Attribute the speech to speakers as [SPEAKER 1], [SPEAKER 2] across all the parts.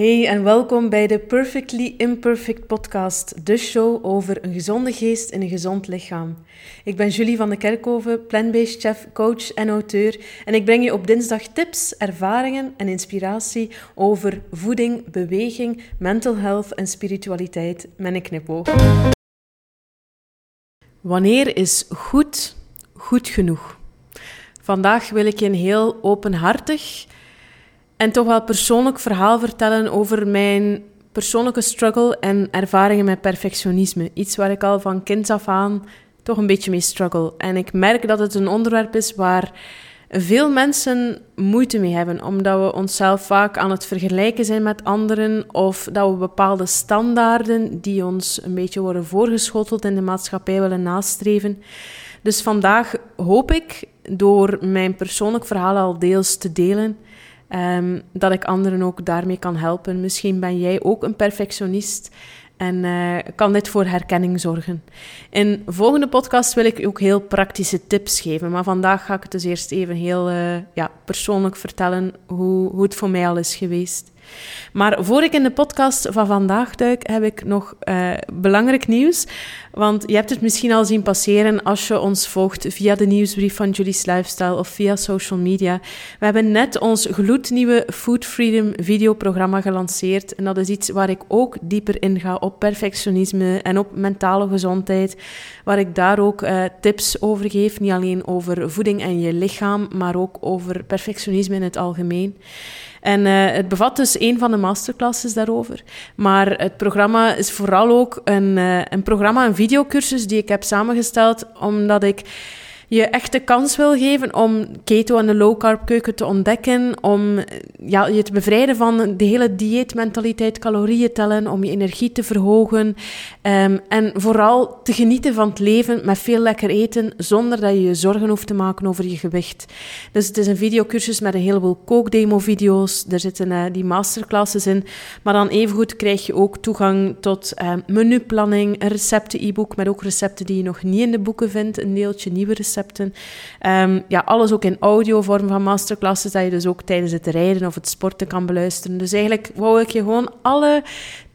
[SPEAKER 1] Hey en welkom bij de Perfectly Imperfect podcast, de show over een gezonde geest in een gezond lichaam. Ik ben Julie van de Kerkhoven, plant-based chef, coach en auteur en ik breng je op dinsdag tips, ervaringen en inspiratie over voeding, beweging, mental health en spiritualiteit met een knipoog. Wanneer is goed goed genoeg? Vandaag wil ik je een heel openhartig en toch wel persoonlijk verhaal vertellen over mijn persoonlijke struggle en ervaringen met perfectionisme. Iets waar ik al van kind af aan toch een beetje mee struggle. En ik merk dat het een onderwerp is waar veel mensen moeite mee hebben, omdat we onszelf vaak aan het vergelijken zijn met anderen of dat we bepaalde standaarden die ons een beetje worden voorgeschoteld in de maatschappij willen nastreven. Dus vandaag hoop ik door mijn persoonlijk verhaal al deels te delen Um, dat ik anderen ook daarmee kan helpen. Misschien ben jij ook een perfectionist en uh, kan dit voor herkenning zorgen. In de volgende podcast wil ik ook heel praktische tips geven. Maar vandaag ga ik het dus eerst even heel uh, ja, persoonlijk vertellen hoe, hoe het voor mij al is geweest. Maar voor ik in de podcast van vandaag duik, heb ik nog uh, belangrijk nieuws. Want je hebt het misschien al zien passeren als je ons volgt via de nieuwsbrief van Julie's Lifestyle of via social media. We hebben net ons gloednieuwe Food Freedom videoprogramma gelanceerd. En dat is iets waar ik ook dieper in ga op perfectionisme en op mentale gezondheid. Waar ik daar ook uh, tips over geef. Niet alleen over voeding en je lichaam, maar ook over perfectionisme in het algemeen. En uh, het bevat dus een van de masterclasses daarover. Maar het programma is vooral ook een, uh, een programma, een videocursus die ik heb samengesteld, omdat ik je echt de kans wil geven om keto en de low carb keuken te ontdekken, om ja, je te bevrijden van de hele dieetmentaliteit, calorieën tellen, om je energie te verhogen um, en vooral te genieten van het leven met veel lekker eten, zonder dat je je zorgen hoeft te maken over je gewicht. Dus het is een videocursus met een heleboel kookdemo-video's, er zitten uh, die masterclasses in, maar dan evengoed krijg je ook toegang tot uh, menuplanning, een recepten-e-book met ook recepten die je nog niet in de boeken vindt, een deeltje nieuwe recepten Um, ja, alles ook in audiovorm van masterclasses, dat je dus ook tijdens het rijden of het sporten kan beluisteren. Dus eigenlijk wou ik je gewoon alle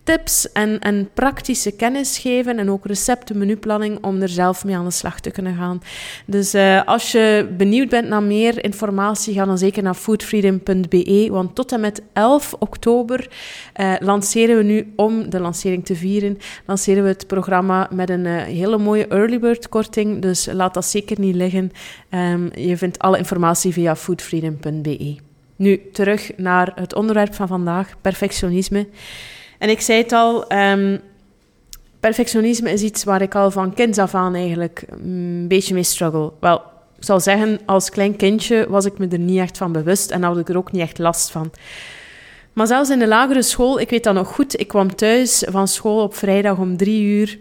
[SPEAKER 1] tips en, en praktische kennis geven en ook recepten, menuplanning om er zelf mee aan de slag te kunnen gaan. Dus uh, als je benieuwd bent naar meer informatie, ga dan zeker naar foodfreedom.be, want tot en met 11 oktober uh, lanceren we nu, om de lancering te vieren, lanceren we het programma met een uh, hele mooie early bird korting, dus laat dat zeker niet liggen. Um, je vindt alle informatie via foodfreedom.be. Nu, terug naar het onderwerp van vandaag, perfectionisme. En ik zei het al, um, perfectionisme is iets waar ik al van kinds af aan eigenlijk een beetje mee struggle. Wel, ik zal zeggen, als klein kindje was ik me er niet echt van bewust en had ik er ook niet echt last van. Maar zelfs in de lagere school, ik weet dat nog goed, ik kwam thuis van school op vrijdag om drie uur.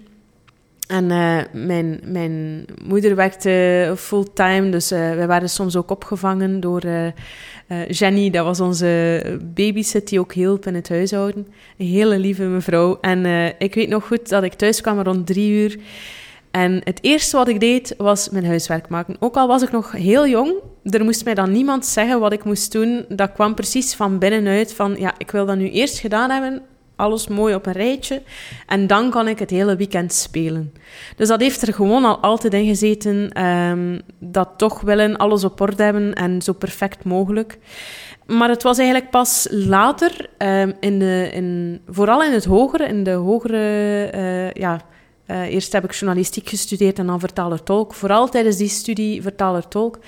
[SPEAKER 1] En uh, mijn, mijn moeder werkte fulltime, dus uh, we waren soms ook opgevangen door uh, Jenny. Dat was onze babysit die ook hielp in het huishouden. Een hele lieve mevrouw. En ik weet nog goed dat ik thuis kwam rond drie uur. En het eerste wat ik deed, was mijn huiswerk maken. Ook al was ik nog heel jong, er moest mij dan niemand zeggen wat ik moest doen. Dat kwam precies van binnenuit van, ja, ik wil dat nu eerst gedaan hebben alles mooi op een rijtje. En dan kan ik het hele weekend spelen. Dus dat heeft er gewoon al altijd in gezeten. Um, dat toch willen alles op orde hebben en zo perfect mogelijk. Maar het was eigenlijk pas later, um, in de, in, vooral in het hogere, in de hogere, uh, ja, uh, eerst heb ik journalistiek gestudeerd en dan vertaler-tolk. Vooral tijdens die studie vertaler-tolk,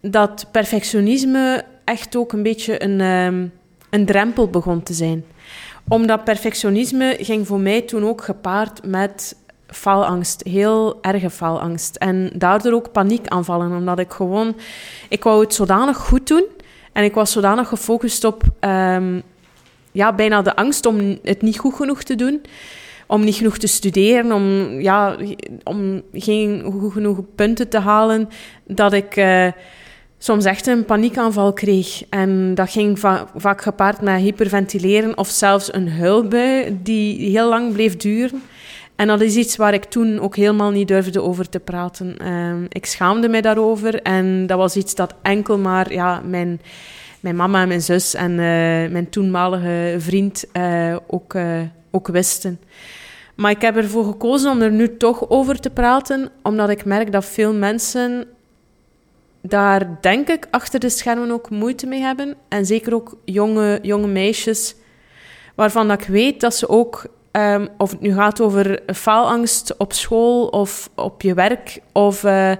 [SPEAKER 1] dat perfectionisme echt ook een beetje een, um, een drempel begon te zijn omdat perfectionisme ging voor mij toen ook gepaard met faalangst, heel erge faalangst. En daardoor ook paniekaanvallen, omdat ik gewoon... Ik wou het zodanig goed doen en ik was zodanig gefocust op... Um, ja, bijna de angst om het niet goed genoeg te doen om niet genoeg te studeren, om, ja, om geen goed genoeg punten te halen, dat ik uh, soms echt een paniekaanval kreeg. En dat ging va vaak gepaard met hyperventileren of zelfs een huilbui die heel lang bleef duren. En dat is iets waar ik toen ook helemaal niet durfde over te praten. Ehm, ik schaamde mij daarover en dat was iets dat enkel maar ja, mijn, mijn mama en mijn zus en uh, mijn toenmalige vriend uh, ook, uh, ook wisten. Maar ik heb ervoor gekozen om er nu toch over te praten, omdat ik merk dat veel mensen daar, denk ik, achter de schermen ook moeite mee hebben. En zeker ook jonge, jonge meisjes, waarvan dat ik weet dat ze ook Um, of het nu gaat over faalangst op school of op je werk, of uh,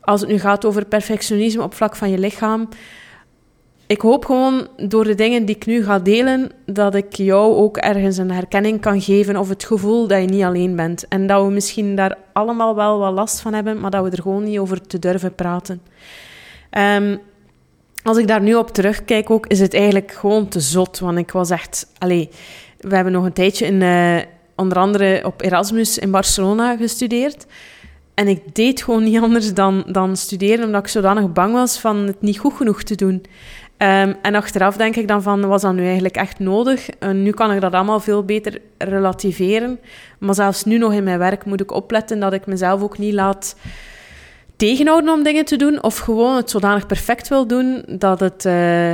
[SPEAKER 1] als het nu gaat over perfectionisme op vlak van je lichaam. Ik hoop gewoon door de dingen die ik nu ga delen, dat ik jou ook ergens een herkenning kan geven of het gevoel dat je niet alleen bent. En dat we misschien daar allemaal wel wat last van hebben, maar dat we er gewoon niet over te durven praten. Um, als ik daar nu op terugkijk ook, is het eigenlijk gewoon te zot. Want ik was echt... We hebben nog een tijdje in, uh, onder andere op Erasmus in Barcelona gestudeerd. En ik deed gewoon niet anders dan, dan studeren, omdat ik zodanig bang was van het niet goed genoeg te doen. Um, en achteraf denk ik dan van, was dat nu eigenlijk echt nodig? Nu kan ik dat allemaal veel beter relativeren. Maar zelfs nu nog in mijn werk moet ik opletten dat ik mezelf ook niet laat tegenhouden om dingen te doen. Of gewoon het zodanig perfect wil doen dat het... Uh,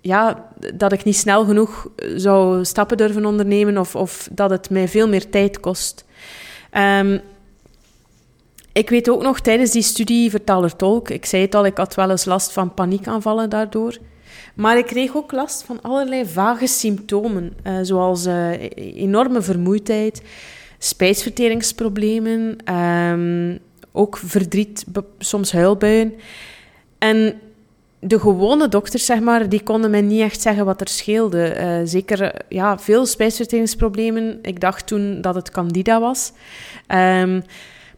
[SPEAKER 1] ja, dat ik niet snel genoeg zou stappen durven ondernemen of, of dat het mij veel meer tijd kost. Um, ik weet ook nog tijdens die studie vertaler-tolk, ik zei het al, ik had wel eens last van paniekaanvallen daardoor. Maar ik kreeg ook last van allerlei vage symptomen, uh, zoals uh, enorme vermoeidheid, spijsverteringsproblemen, um, ook verdriet, soms huilbuien. En de gewone dokters, zeg maar, die konden mij niet echt zeggen wat er scheelde. Uh, zeker ja, veel spijsverteringsproblemen. Ik dacht toen dat het candida was. Um,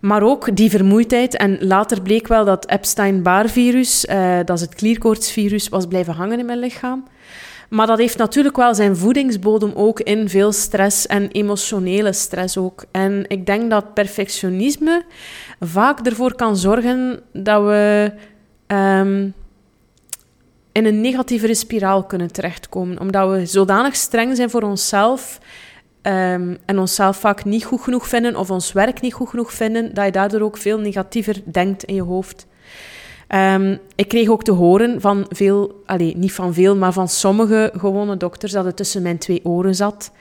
[SPEAKER 1] maar ook die vermoeidheid. En later bleek wel dat Epstein-Barr-virus, uh, dat is het klierkoortsvirus, was blijven hangen in mijn lichaam. Maar dat heeft natuurlijk wel zijn voedingsbodem ook in veel stress en emotionele stress ook. En ik denk dat perfectionisme vaak ervoor kan zorgen dat we um, in een negatieve spiraal kunnen terechtkomen. Omdat we zodanig streng zijn voor onszelf um, en onszelf vaak niet goed genoeg vinden of ons werk niet goed genoeg vinden, dat je daardoor ook veel negatiever denkt in je hoofd. Um, ik kreeg ook te horen van veel, allez, niet van veel, maar van sommige gewone dokters dat het tussen mijn twee oren zat.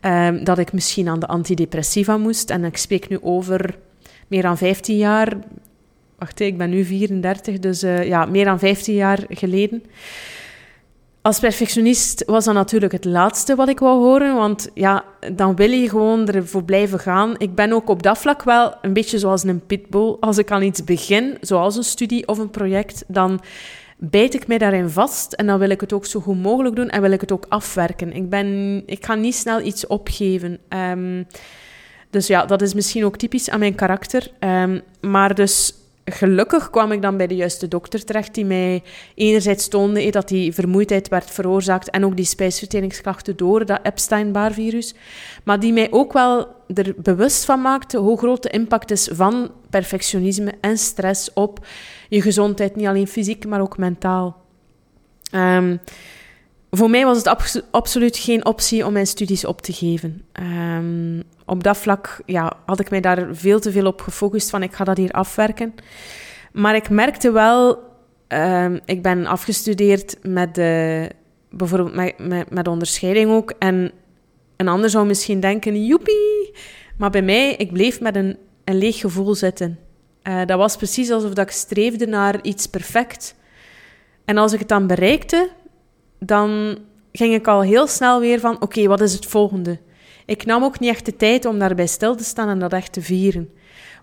[SPEAKER 1] Um, dat ik misschien aan de antidepressiva moest. En ik spreek nu over meer dan 15 jaar. Wacht, ik ben nu 34, dus uh, ja, meer dan 15 jaar geleden. Als perfectionist was dat natuurlijk het laatste wat ik wou horen, want ja, dan wil je gewoon ervoor blijven gaan. Ik ben ook op dat vlak wel een beetje zoals een pitbull. Als ik aan iets begin, zoals een studie of een project, dan bijt ik mij daarin vast en dan wil ik het ook zo goed mogelijk doen en wil ik het ook afwerken. Ik, ben, ik ga niet snel iets opgeven. Um, dus ja, dat is misschien ook typisch aan mijn karakter. Um, maar dus gelukkig kwam ik dan bij de juiste dokter terecht, die mij enerzijds toonde dat die vermoeidheid werd veroorzaakt en ook die spijsverteringsklachten door dat Epstein-Barr-virus, maar die mij ook wel er bewust van maakte hoe groot de impact is van perfectionisme en stress op je gezondheid, niet alleen fysiek, maar ook mentaal. Um, voor mij was het absoluut geen optie om mijn studies op te geven. Um, op dat vlak ja, had ik mij daar veel te veel op gefocust van ik ga dat hier afwerken. Maar ik merkte wel, um, ik ben afgestudeerd met de, bijvoorbeeld met, met, onderscheiding ook. En een ander zou misschien denken, joepie. Maar bij mij, ik bleef met een, een leeg gevoel zitten. Uh, dat was precies alsof dat ik streefde naar iets perfect. En als ik het dan bereikte, dan ging ik al heel snel weer van: oké, wat is het volgende? Ik nam ook niet echt de tijd om daarbij stil te staan en dat echt te vieren.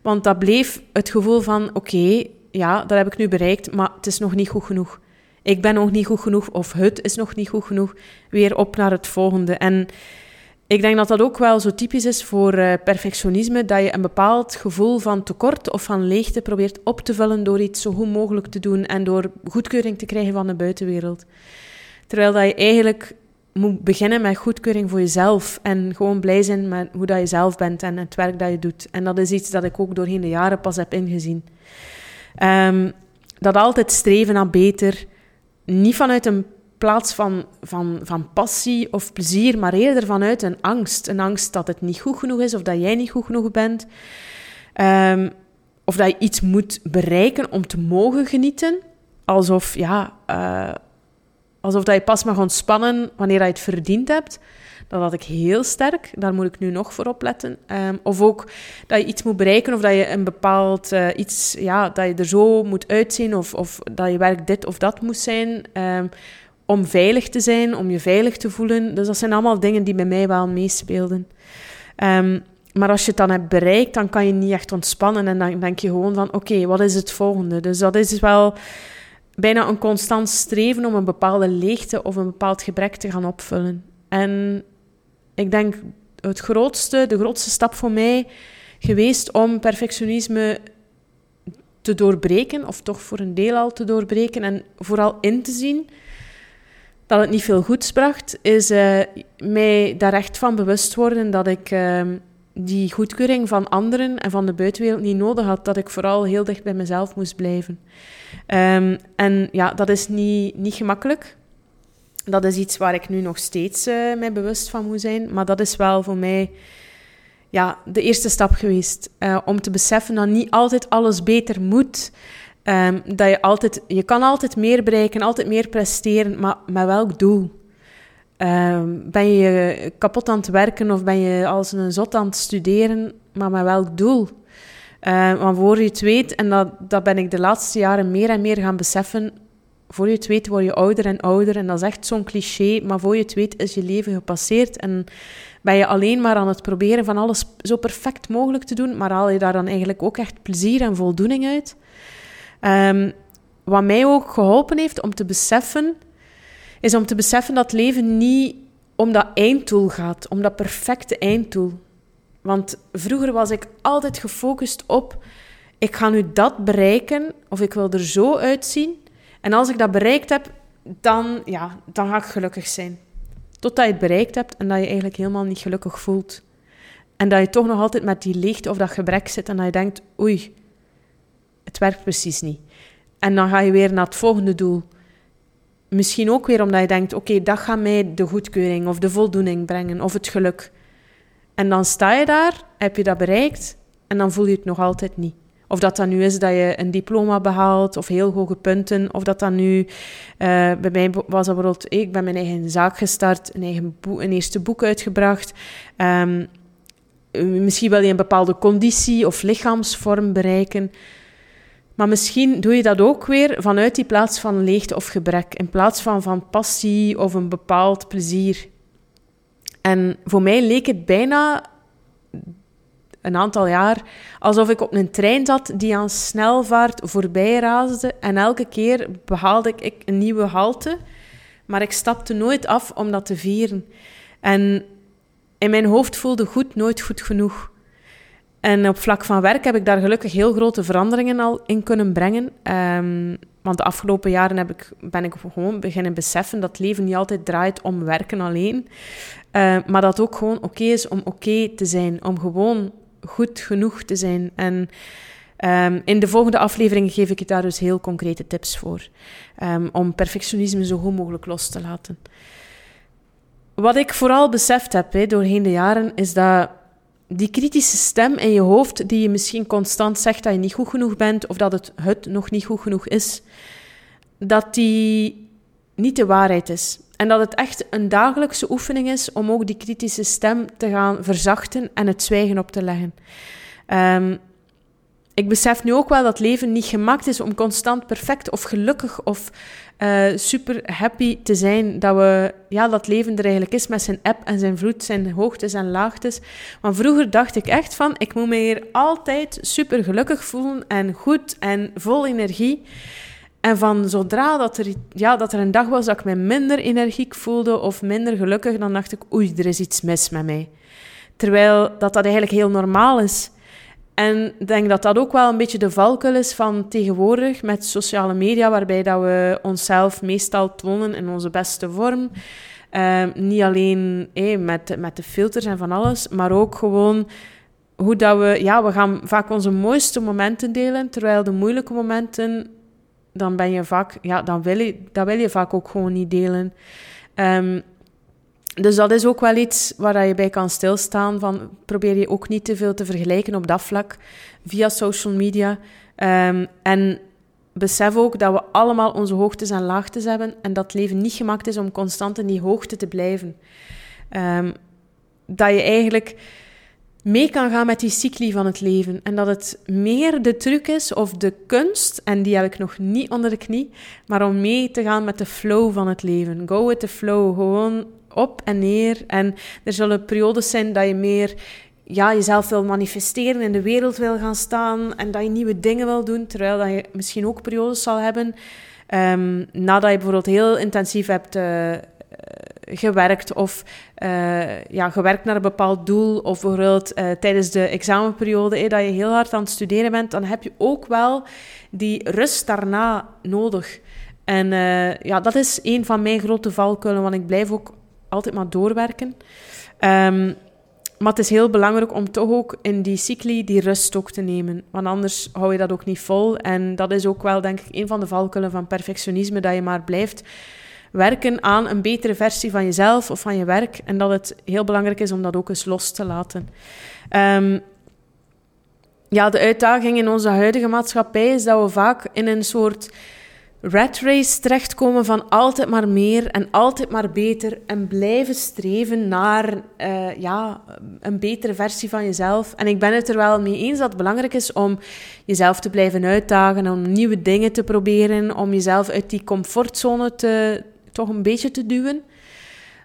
[SPEAKER 1] Want dat bleef het gevoel van: oké, ja, dat heb ik nu bereikt, maar het is nog niet goed genoeg. Ik ben nog niet goed genoeg, of het is nog niet goed genoeg. Weer op naar het volgende. En ik denk dat dat ook wel zo typisch is voor uh, perfectionisme, dat je een bepaald gevoel van tekort of van leegte probeert op te vullen door iets zo goed mogelijk te doen en door goedkeuring te krijgen van de buitenwereld. Terwijl dat je eigenlijk moet beginnen met goedkeuring voor jezelf. En gewoon blij zijn met hoe dat je zelf bent en het werk dat je doet. En dat is iets dat ik ook doorheen de jaren pas heb ingezien. Um, dat altijd streven naar beter. Niet vanuit een plaats van, van, van passie of plezier, maar eerder vanuit een angst. Een angst dat het niet goed genoeg is of dat jij niet goed genoeg bent. Ehm, of dat je iets moet bereiken om te mogen genieten. Alsof, ja, uh, alsof dat je pas mag ontspannen wanneer je het verdiend hebt. Dat had ik heel sterk. Daar moet ik nu nog voor opletten. Um, of ook dat je iets moet bereiken of dat je een bepaald uh, iets, ja, dat je er zo moet uitzien of, of dat je werk dit of dat moet zijn. Um, om veilig te zijn, om je veilig te voelen. Dus dat zijn allemaal dingen die bij mij wel meespeelden. Um, maar als je het dan hebt bereikt, dan kan je niet echt ontspannen. En dan denk je gewoon van, oké, wat is het volgende? Dus dat is wel bijna een constant streven om een bepaalde leegte of een bepaald gebrek te gaan opvullen. En ik denk het grootste, de grootste stap voor mij geweest om perfectionisme te doorbreken, of toch voor een deel al te doorbreken en vooral in te zien dat het niet veel goeds bracht, is uh, mij daar echt van bewust worden dat ik uh, die goedkeuring van anderen en van de buitenwereld niet nodig had, dat ik vooral heel dicht bij mezelf moest blijven. Um, en ja, dat is niet, niet gemakkelijk dat is iets waar ik nu nog steeds uh, mij bewust van moet zijn. Maar dat is wel voor mij ja, de eerste stap geweest. Uh, om te beseffen dat niet altijd alles beter moet. Um, dat je altijd, je kan altijd meer bereiken, altijd meer presteren, maar met welk doel? Um, ben je kapot aan het werken of ben je als een zot aan het studeren, maar met welk doel? Uh, want voor je het weet, en dat, dat ben ik de laatste jaren meer en meer gaan beseffen, voor je het weet word je ouder en ouder. En dat is echt zo'n cliché, maar voor je het weet is je leven gepasseerd. En ben je alleen maar aan het proberen van alles zo perfect mogelijk te doen, maar haal je daar dan eigenlijk ook echt plezier en voldoening uit. Um, wat mij ook geholpen heeft om te beseffen, is om te beseffen dat leven niet om dat einddoel gaat, om dat perfecte einddoel. Want vroeger was ik altijd gefocust op, ik ga nu dat bereiken, of ik wil er zo uitzien, en als ik dat bereikt heb, dan, ja, dan ga ik gelukkig zijn. Totdat je het bereikt hebt en dat je eigenlijk helemaal niet gelukkig voelt. En dat je toch nog altijd met die leegte of dat gebrek zit en dat je denkt, oei, het werkt precies niet. En dan ga je weer naar het volgende doel. Misschien ook weer omdat je denkt, oké, dat gaat mij de goedkeuring of de voldoening brengen of het geluk. En dan sta je daar, heb je dat bereikt en dan voel je het nog altijd niet. Of dat dan nu is dat je een diploma behaalt of heel hoge punten. Of dat dan nu, uh, bij mij was bijvoorbeeld, ik ben mijn eigen zaak gestart, een, eigen een eerste boek uitgebracht. Um, misschien wil je een bepaalde conditie of lichaamsvorm bereiken. Maar misschien doe je dat ook weer vanuit die plaats van leegte of gebrek, in plaats van van passie of een bepaald plezier. En voor mij leek het bijna een aantal jaar alsof ik op een trein zat die aan snelvaart voorbij raasde. En elke keer behaalde ik een nieuwe halte. Maar ik stapte nooit af om dat te vieren. En in mijn hoofd voelde goed nooit goed genoeg. En op vlak van werk heb ik daar gelukkig heel grote veranderingen al in kunnen brengen. Um, want de afgelopen jaren heb ik, ben ik gewoon beginnen beseffen dat leven niet altijd draait om werken alleen. Uh, maar dat ook gewoon oké is om oké te zijn. Om gewoon goed genoeg te zijn. En um, in de volgende aflevering geef ik je daar dus heel concrete tips voor. Om perfectionisme zo goed mogelijk los te laten. Wat ik vooral beseft heb he, doorheen de jaren, is dat die kritische stem in je hoofd, die je misschien constant zegt dat je niet goed genoeg bent of dat het, het nog niet goed genoeg is, dat die niet de waarheid is. En dat het echt een dagelijkse oefening is om ook die kritische stem te gaan verzachten en het zwijgen op te leggen. Um, ik besef nu ook wel dat leven niet gemaakt is om constant perfect of gelukkig of uh, super happy te zijn. Dat, we, ja, dat leven er eigenlijk is met zijn app en zijn vloed, zijn hoogtes en laagtes. Maar vroeger dacht ik echt van, ik moet me hier altijd super gelukkig voelen en goed en vol energie. En van zodra dat er, ja, dat er een dag was dat ik me minder energiek voelde of minder gelukkig, dan dacht ik, oei, er is iets mis met mij. Terwijl dat dat eigenlijk heel normaal is. En ik denk dat dat ook wel een beetje de valkuil is van tegenwoordig met sociale media, waarbij dat we onszelf meestal tonen in onze beste vorm. Uh, niet alleen met, met de filters en van alles, maar ook gewoon hoe dat we... Ja, we gaan vaak onze mooiste momenten delen, terwijl de moeilijke momenten dan ben je vaak, ja, dan wil je, dat wil je vaak ook gewoon niet delen. Ehm, dus dat is ook wel iets waar je bij kan stilstaan. Van, probeer je ook niet te veel te vergelijken op dat vlak via social media. Um, en besef ook dat we allemaal onze hoogtes en laagtes hebben en dat het leven niet gemaakt is om constant in die hoogte te blijven. Um, dat je eigenlijk mee kan gaan met die cycli van het leven. En dat het meer de truc is of de kunst, en die heb ik nog niet onder de knie, maar om mee te gaan met de flow van het leven. Go with the flow, gewoon op en neer. En er zullen periodes zijn dat je meer ja, jezelf wil manifesteren, in de wereld wil gaan staan en dat je nieuwe dingen wil doen, terwijl dat je misschien ook periodes zal hebben um, nadat je bijvoorbeeld heel intensief hebt uh, gewerkt of uh, ja, gewerkt naar een bepaald doel of bijvoorbeeld tijdens de examenperiode eh, dat je heel hard aan het studeren bent, dan heb je ook wel die rust daarna nodig. En ja, dat is een van mijn grote valkuilen, want ik blijf ook altijd maar doorwerken. Um, maar het is heel belangrijk om toch ook in die cycli die rust ook te nemen. Want anders hou je dat ook niet vol. En dat is ook wel, denk ik, een van de valkuilen van perfectionisme. Dat je maar blijft werken aan een betere versie van jezelf of van je werk. En dat het heel belangrijk is om dat ook eens los te laten. Um, ja, de uitdaging in onze huidige maatschappij is dat we vaak in een soort rat race terechtkomen van altijd maar meer en altijd maar beter en blijven streven naar uh, ja, een betere versie van jezelf. En ik ben het er wel mee eens dat het belangrijk is om jezelf te blijven uitdagen, om nieuwe dingen te proberen, om jezelf uit die comfortzone te, toch een beetje te duwen.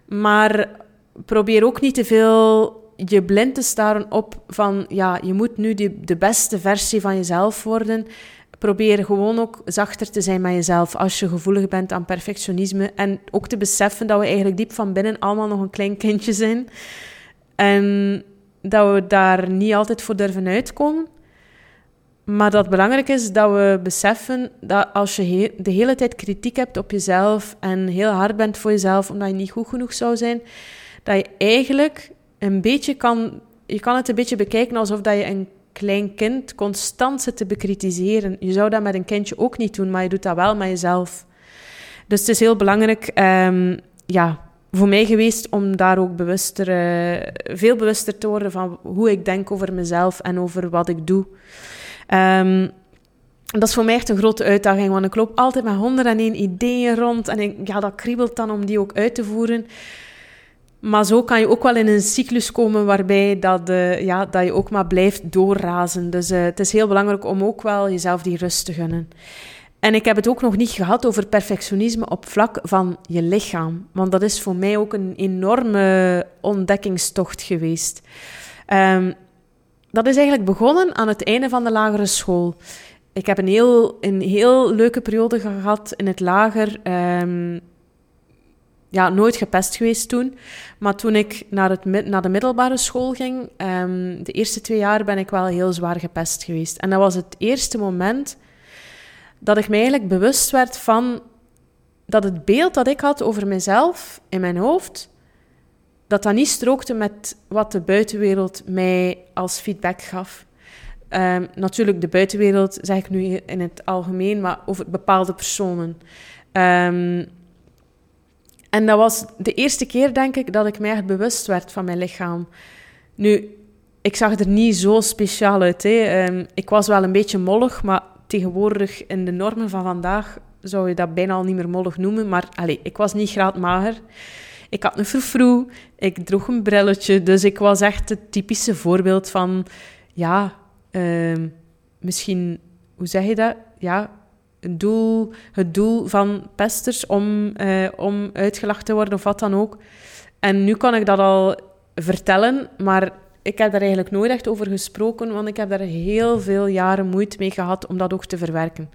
[SPEAKER 1] Maar probeer ook niet te veel je blind te staren op van ja, je moet nu die, de beste versie van jezelf worden. Probeer gewoon ook zachter te zijn met jezelf als je gevoelig bent aan perfectionisme. En ook te beseffen dat we eigenlijk diep van binnen allemaal nog een klein kindje zijn. En dat we daar niet altijd voor durven uitkomen. Maar dat belangrijk is dat we beseffen dat als je de hele tijd kritiek hebt op jezelf en heel hard bent voor jezelf omdat je niet goed genoeg zou zijn, dat je eigenlijk een beetje kan... Je kan het een beetje bekijken alsof dat je een klein kind constant zit te bekritiseren. Je zou dat met een kindje ook niet doen, maar je doet dat wel met jezelf. Dus het is heel belangrijk, um, ja, voor mij geweest om daar ook bewuster, uh, veel bewuster te worden van hoe ik denk over mezelf en over wat ik doe. Um, dat is voor mij echt een grote uitdaging, want ik loop altijd met 101 ideeën rond en ik, ja, dat kriebelt dan om die ook uit te voeren. Maar zo kan je ook wel in een cyclus komen waarbij dat, ja, dat je ook maar blijft doorrazen. Dus uh, het is heel belangrijk om ook wel jezelf die rust te gunnen. En ik heb het ook nog niet gehad over perfectionisme op vlak van je lichaam. Want dat is voor mij ook een enorme ontdekkingstocht geweest. Um, dat is eigenlijk begonnen aan het einde van de lagere school. Ik heb een heel, een heel leuke periode gehad in het lager. Um, ja, nooit gepest geweest toen. Maar toen ik naar, het, naar de middelbare school ging, um, de eerste twee jaar ben ik wel heel zwaar gepest geweest. En dat was het eerste moment dat ik me eigenlijk bewust werd van dat het beeld dat ik had over mezelf in mijn hoofd, dat dat niet strookte met wat de buitenwereld mij als feedback gaf. Um, natuurlijk, de buitenwereld zeg ik nu in het algemeen, maar over bepaalde personen. Um, en dat was de eerste keer, denk ik, dat ik mij echt bewust werd van mijn lichaam. Nu, ik zag er niet zo speciaal uit. Hè. Um, ik was wel een beetje mollig, maar tegenwoordig in de normen van vandaag zou je dat bijna al niet meer mollig noemen. Maar allez, ik was niet graadmager. Ik had een verfroe, ik droeg een brilletje. Dus ik was echt het typische voorbeeld van, ja, uh, misschien, hoe zeg je dat? Ja, het doel van pesters om, uh, om uitgelachen te worden of wat dan ook. En nu kan ik dat al vertellen, maar ik heb daar eigenlijk nooit echt over gesproken, want ik heb daar heel veel jaren moeite mee gehad om dat ook te verwerken.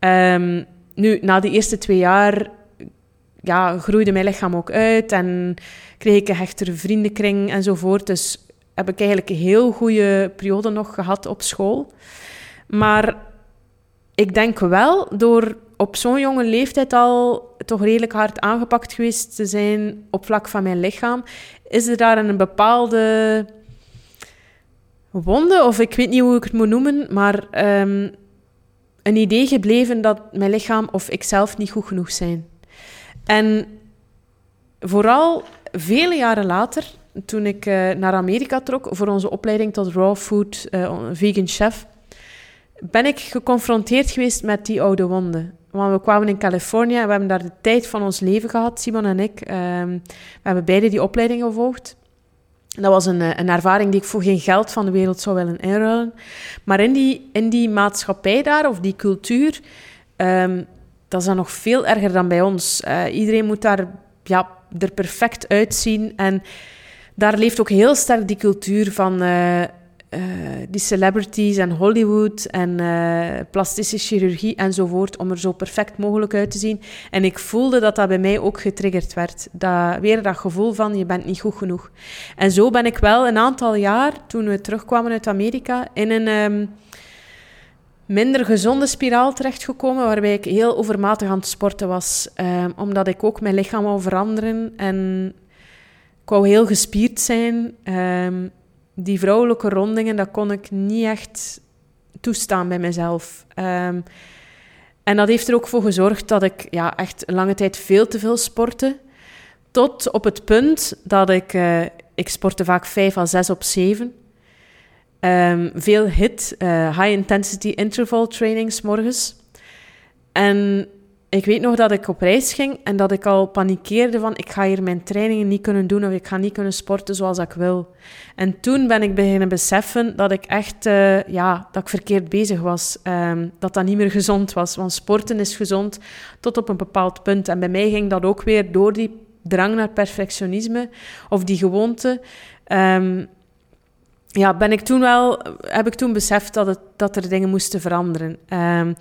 [SPEAKER 1] Um, nu, na die eerste twee jaar ja, groeide mijn lichaam ook uit en kreeg ik een hechtere vriendenkring enzovoort. Dus heb ik eigenlijk een heel goede periode nog gehad op school. Maar ik denk wel, door op zo'n jonge leeftijd al toch redelijk hard aangepakt geweest te zijn op vlak van mijn lichaam, is er daar een bepaalde wonde, of ik weet niet hoe ik het moet noemen, maar um, een idee gebleven dat mijn lichaam of ikzelf niet goed genoeg zijn. En vooral vele jaren later, toen ik uh, naar Amerika trok voor onze opleiding tot raw food uh, vegan chef, ben ik geconfronteerd geweest met die oude wonden. Want we kwamen in Californië en we hebben daar de tijd van ons leven gehad, Simon en ik. Um, we hebben beide die opleiding gevolgd. Dat was een, een ervaring die ik voor geen geld van de wereld zou willen inruilen. Maar in die, in die maatschappij daar, of die cultuur, um, dat is dan nog veel erger dan bij ons. Uh, iedereen moet daar ja, er perfect uitzien. En daar leeft ook heel sterk die cultuur van uh, uh, die celebrities en Hollywood en plastische chirurgie enzovoort, om er zo perfect mogelijk uit te zien. En ik voelde dat dat bij mij ook getriggerd werd. Dat, weer dat gevoel van, je bent niet goed genoeg. En zo ben ik wel een aantal jaar, toen we terugkwamen uit Amerika, in een... Um, minder gezonde spiraal terechtgekomen, waarbij ik heel overmatig aan het sporten was. Um, omdat ik ook mijn lichaam wou veranderen en ik wou heel gespierd zijn. Um, die vrouwelijke rondingen, dat kon ik niet echt toestaan bij mezelf. Um, en dat heeft er ook voor gezorgd dat ik ja, echt lange tijd veel te veel sportte. Tot op het punt dat ik... Uh, ik sportte vaak vijf à zes op zeven. Um, veel HIT, uh, High Intensity Interval Trainings morgens. En ik weet nog dat ik op reis ging en dat ik al panikeerde van ik ga hier mijn trainingen niet kunnen doen of ik ga niet kunnen sporten zoals ik wil. En toen ben ik beginnen beseffen dat ik echt uh, ja, dat ik verkeerd bezig was. Um, dat dat niet meer gezond was. Want sporten is gezond tot op een bepaald punt. En bij mij ging dat ook weer door die drang naar perfectionisme of die gewoonte. Um, ja, ben ik toen wel, heb ik toen beseft dat, het, dat er dingen moesten veranderen. Um,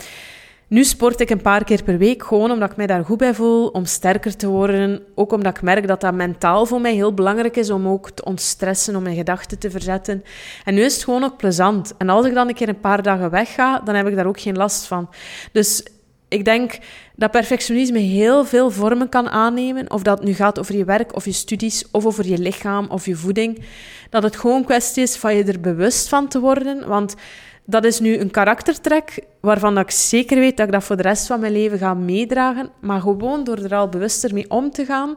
[SPEAKER 1] nu sport ik een paar keer per week, gewoon omdat ik mij daar goed bij voel, om sterker te worden. Ook omdat ik merk dat dat mentaal voor mij heel belangrijk is om ook te ontstressen, om mijn gedachten te verzetten. En nu is het gewoon ook plezant. En als ik dan een keer een paar dagen wegga, dan heb ik daar ook geen last van. Dus ik denk dat perfectionisme heel veel vormen kan aannemen. Of dat nu gaat over je werk of je studies, of over je lichaam of je voeding. Dat het gewoon een kwestie is van je er bewust van te worden. Want dat is nu een karaktertrek waarvan ik zeker weet dat ik dat voor de rest van mijn leven ga meedragen. Maar gewoon door er al bewuster mee om te gaan,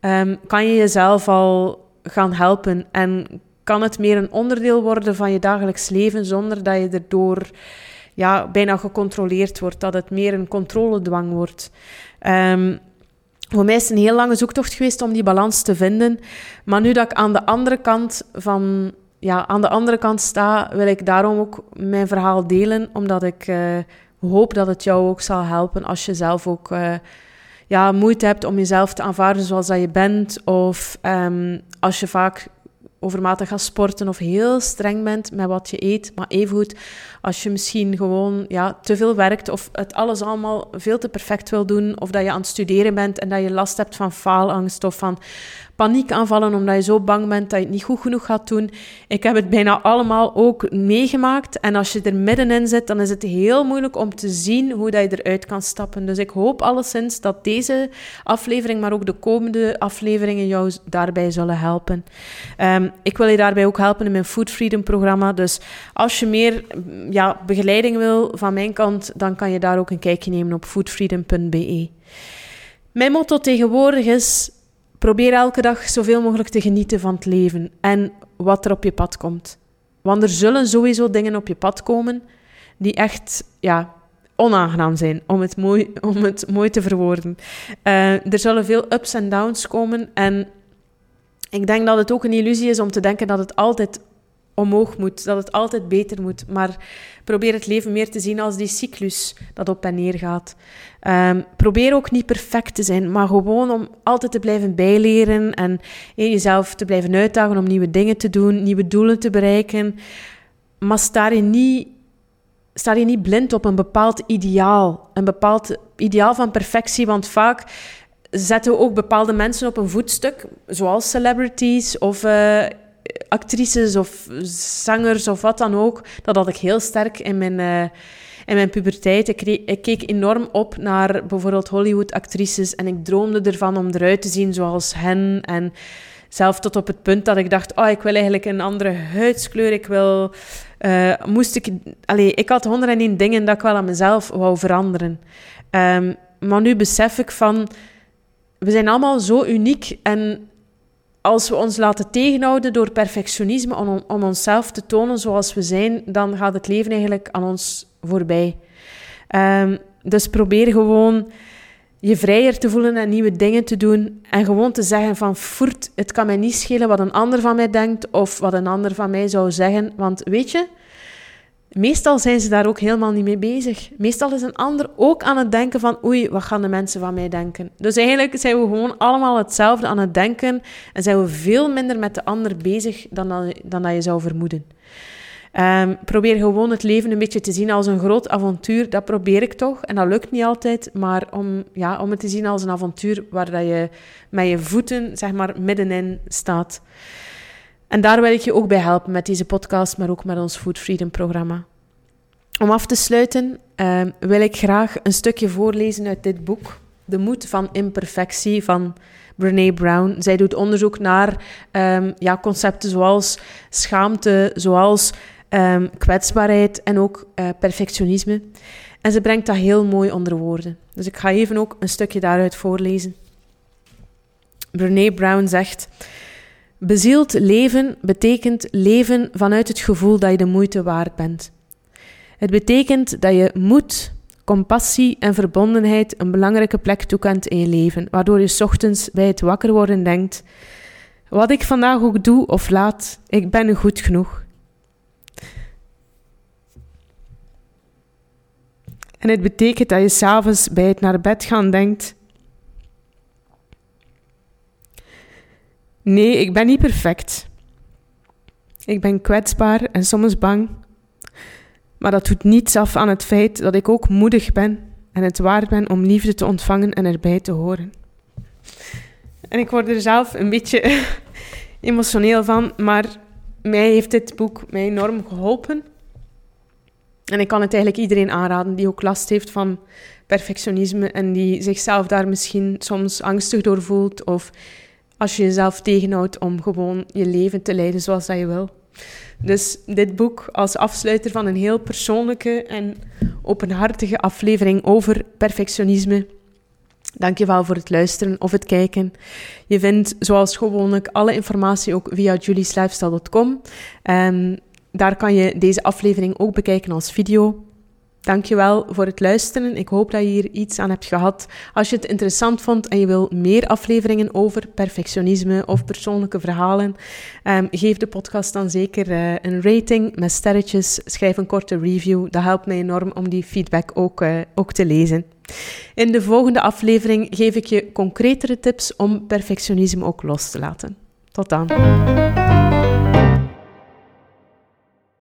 [SPEAKER 1] um, kan je jezelf al gaan helpen. En kan het meer een onderdeel worden van je dagelijks leven zonder dat je erdoor ja, bijna gecontroleerd wordt, dat het meer een controledwang wordt. Um, voor mij is het een heel lange zoektocht geweest om die balans te vinden. Maar nu dat ik aan de andere kant van ja, aan de andere kant sta, wil ik daarom ook mijn verhaal delen, omdat ik uh, hoop dat het jou ook zal helpen als je zelf ook uh, ja, moeite hebt om jezelf te aanvaarden zoals dat je bent, of um, als je vaak overmatig gaat sporten of heel streng bent met wat je eet. Maar evengoed, als je misschien gewoon ja, te veel werkt of het alles allemaal veel te perfect wil doen, of dat je aan het studeren bent en dat je last hebt van faalangst of van paniekaanvallen omdat je zo bang bent dat je het niet goed genoeg gaat doen. Ik heb het bijna allemaal ook meegemaakt. En als je er middenin zit, dan is het heel moeilijk om te zien hoe dat je eruit kan stappen. Dus ik hoop alleszins dat deze aflevering, maar ook de komende afleveringen jou daarbij zullen helpen. Um, ik wil je daarbij ook helpen in mijn Food Freedom programma. Dus als je meer ja, begeleiding wil van mijn kant, dan kan je daar ook een kijkje nemen op foodfreedom.be. Mijn motto tegenwoordig is Probeer elke dag zoveel mogelijk te genieten van het leven en wat er op je pad komt. Want er zullen sowieso dingen op je pad komen die echt ja, onaangenaam zijn, om het mooi, om het mooi te verwoorden. Uh, er zullen veel ups en downs komen en ik denk dat het ook een illusie is om te denken dat het altijd omhoog moet, dat het altijd beter moet. Maar probeer het leven meer te zien als die cyclus dat op en neer gaat. Um, probeer ook niet perfect te zijn, maar gewoon om altijd te blijven bijleren en jezelf te blijven uitdagen om nieuwe dingen te doen, nieuwe doelen te bereiken. Maar sta je niet, sta niet blind op een bepaald ideaal, een bepaald ideaal van perfectie, want vaak zetten we ook bepaalde mensen op een voetstuk, zoals celebrities of uh, actrices of zangers of wat dan ook. Dat had ik heel sterk in mijn, uh, in mijn puberteit. Ik, keek enorm op naar bijvoorbeeld Hollywood-actrices en ik droomde ervan om eruit te zien zoals hen. En zelf tot op het punt dat ik dacht, oh, ik wil eigenlijk een andere huidskleur, ik wil Uh, moest ik... Allee, ik had 101 dingen dat ik wel aan mezelf wou veranderen. Ehm, maar nu besef ik van... We zijn allemaal zo uniek en als we ons laten tegenhouden door perfectionisme om, om onszelf te tonen zoals we zijn, dan gaat het leven eigenlijk aan ons voorbij. Um, dus probeer gewoon je vrijer te voelen en nieuwe dingen te doen. En gewoon te zeggen van, voert, het kan mij niet schelen wat een ander van mij denkt of wat een ander van mij zou zeggen. Want weet je, meestal zijn ze daar ook helemaal niet mee bezig. Meestal is een ander ook aan het denken van, oei, wat gaan de mensen van mij denken? Dus eigenlijk zijn we gewoon allemaal hetzelfde aan het denken en zijn we veel minder met de ander bezig dan, dan, dan dat je zou vermoeden. Um, probeer gewoon het leven een beetje te zien als een groot avontuur. Dat probeer ik toch. En dat lukt niet altijd. Maar om, ja, om het te zien als een avontuur waar dat je met je voeten zeg maar, middenin staat. En daar wil ik je ook bij helpen met deze podcast, maar ook met ons Food Freedom programma. Om af te sluiten um, wil ik graag een stukje voorlezen uit dit boek. De moed van imperfectie van Brene Brown. Zij doet onderzoek naar um, ja, concepten zoals schaamte, zoals um, kwetsbaarheid en ook uh, perfectionisme. En ze brengt dat heel mooi onder woorden. Dus ik ga even ook een stukje daaruit voorlezen. Brene Brown zegt: Bezield leven betekent leven vanuit het gevoel dat je de moeite waard bent. Het betekent dat je moed, compassie en verbondenheid een belangrijke plek toekent in je leven, waardoor je ochtends bij het wakker worden denkt: Wat ik vandaag ook doe of laat, ik ben goed genoeg. En het betekent dat je s'avonds bij het naar bed gaan denkt: Nee, ik ben niet perfect. Ik ben kwetsbaar en soms bang. Maar dat doet niets af aan het feit dat ik ook moedig ben en het waard ben om liefde te ontvangen en erbij te horen. En ik word er zelf een beetje emotioneel van, maar mij heeft dit boek mij enorm geholpen. En ik kan het eigenlijk iedereen aanraden die ook last heeft van perfectionisme en die zichzelf daar misschien soms angstig door voelt of als je jezelf tegenhoudt om gewoon je leven te leiden zoals dat je wil. Dus dit boek als afsluiter van een heel persoonlijke en openhartige aflevering over perfectionisme. Dank je wel voor het luisteren of het kijken. Je vindt zoals gewoonlijk alle informatie ook via julieslifestyle.com. Um, daar kan je deze aflevering ook bekijken als video. Dankjewel voor het luisteren. Ik hoop dat je hier iets aan hebt gehad. Als je het interessant vond en je wil meer afleveringen over perfectionisme of persoonlijke verhalen, um, geef de podcast dan zeker uh, een rating met sterretjes. Schrijf een korte review. Dat helpt mij enorm om die feedback ook, uh, ook te lezen. In de volgende aflevering geef ik je concretere tips om perfectionisme ook los te laten. Tot dan.